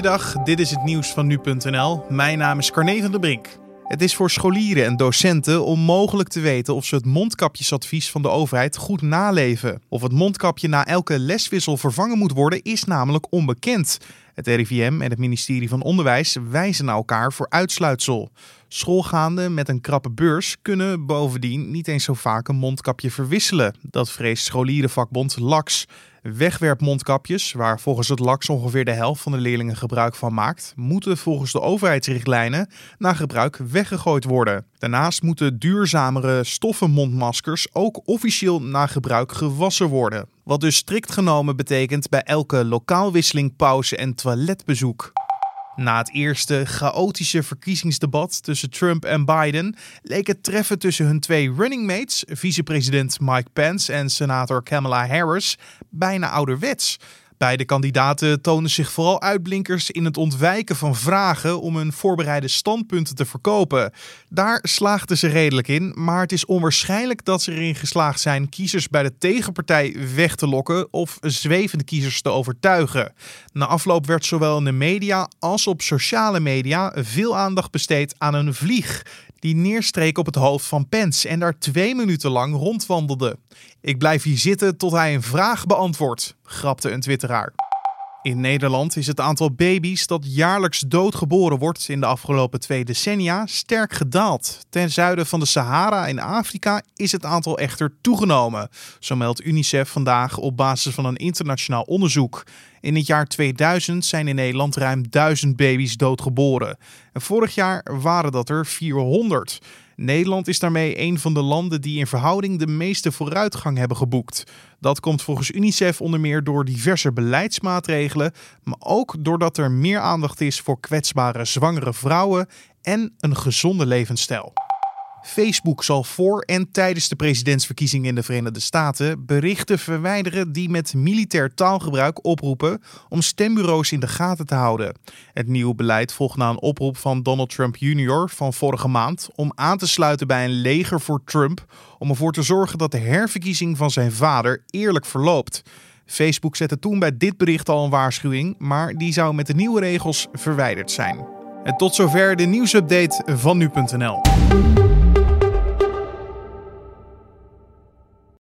Goeiedag, dit is het nieuws van nu.nl. Mijn naam is Carne van der Brink. Het is voor scholieren en docenten onmogelijk te weten of ze het mondkapjesadvies van de overheid goed naleven. Of het mondkapje na elke leswissel vervangen moet worden, is namelijk onbekend. Het RIVM en het ministerie van Onderwijs wijzen naar elkaar voor uitsluitsel. Schoolgaanden met een krappe beurs kunnen bovendien niet eens zo vaak een mondkapje verwisselen. Dat vreest scholierenvakbond LAX. Wegwerpmondkapjes, waar volgens het LAX ongeveer de helft van de leerlingen gebruik van maakt, moeten volgens de overheidsrichtlijnen na gebruik weggegooid worden. Daarnaast moeten duurzamere stoffen mondmaskers ook officieel na gebruik gewassen worden. Wat dus strikt genomen betekent bij elke lokaalwisseling, pauze en toiletbezoek. Na het eerste chaotische verkiezingsdebat tussen Trump en Biden leek het treffen tussen hun twee running mates, vicepresident Mike Pence en senator Kamala Harris, bijna ouderwets. Beide kandidaten tonen zich vooral uitblinkers in het ontwijken van vragen om hun voorbereide standpunten te verkopen. Daar slaagden ze redelijk in, maar het is onwaarschijnlijk dat ze erin geslaagd zijn kiezers bij de tegenpartij weg te lokken of zwevende kiezers te overtuigen. Na afloop werd zowel in de media als op sociale media veel aandacht besteed aan een vlieg die neerstreek op het hoofd van Pence en daar twee minuten lang rondwandelde. Ik blijf hier zitten tot hij een vraag beantwoordt, grapte een twitteraar. In Nederland is het aantal baby's dat jaarlijks doodgeboren wordt in de afgelopen twee decennia sterk gedaald. Ten zuiden van de Sahara in Afrika is het aantal echter toegenomen, zo meldt UNICEF vandaag op basis van een internationaal onderzoek. In het jaar 2000 zijn in Nederland ruim 1000 baby's doodgeboren. En vorig jaar waren dat er 400. Nederland is daarmee een van de landen die in verhouding de meeste vooruitgang hebben geboekt. Dat komt volgens UNICEF onder meer door diverse beleidsmaatregelen, maar ook doordat er meer aandacht is voor kwetsbare zwangere vrouwen en een gezonde levensstijl. Facebook zal voor en tijdens de presidentsverkiezingen in de Verenigde Staten berichten verwijderen die met militair taalgebruik oproepen om stembureaus in de gaten te houden. Het nieuwe beleid volgt na een oproep van Donald Trump Jr. van vorige maand om aan te sluiten bij een leger voor Trump om ervoor te zorgen dat de herverkiezing van zijn vader eerlijk verloopt. Facebook zette toen bij dit bericht al een waarschuwing, maar die zou met de nieuwe regels verwijderd zijn. En tot zover de nieuwsupdate van nu.nl.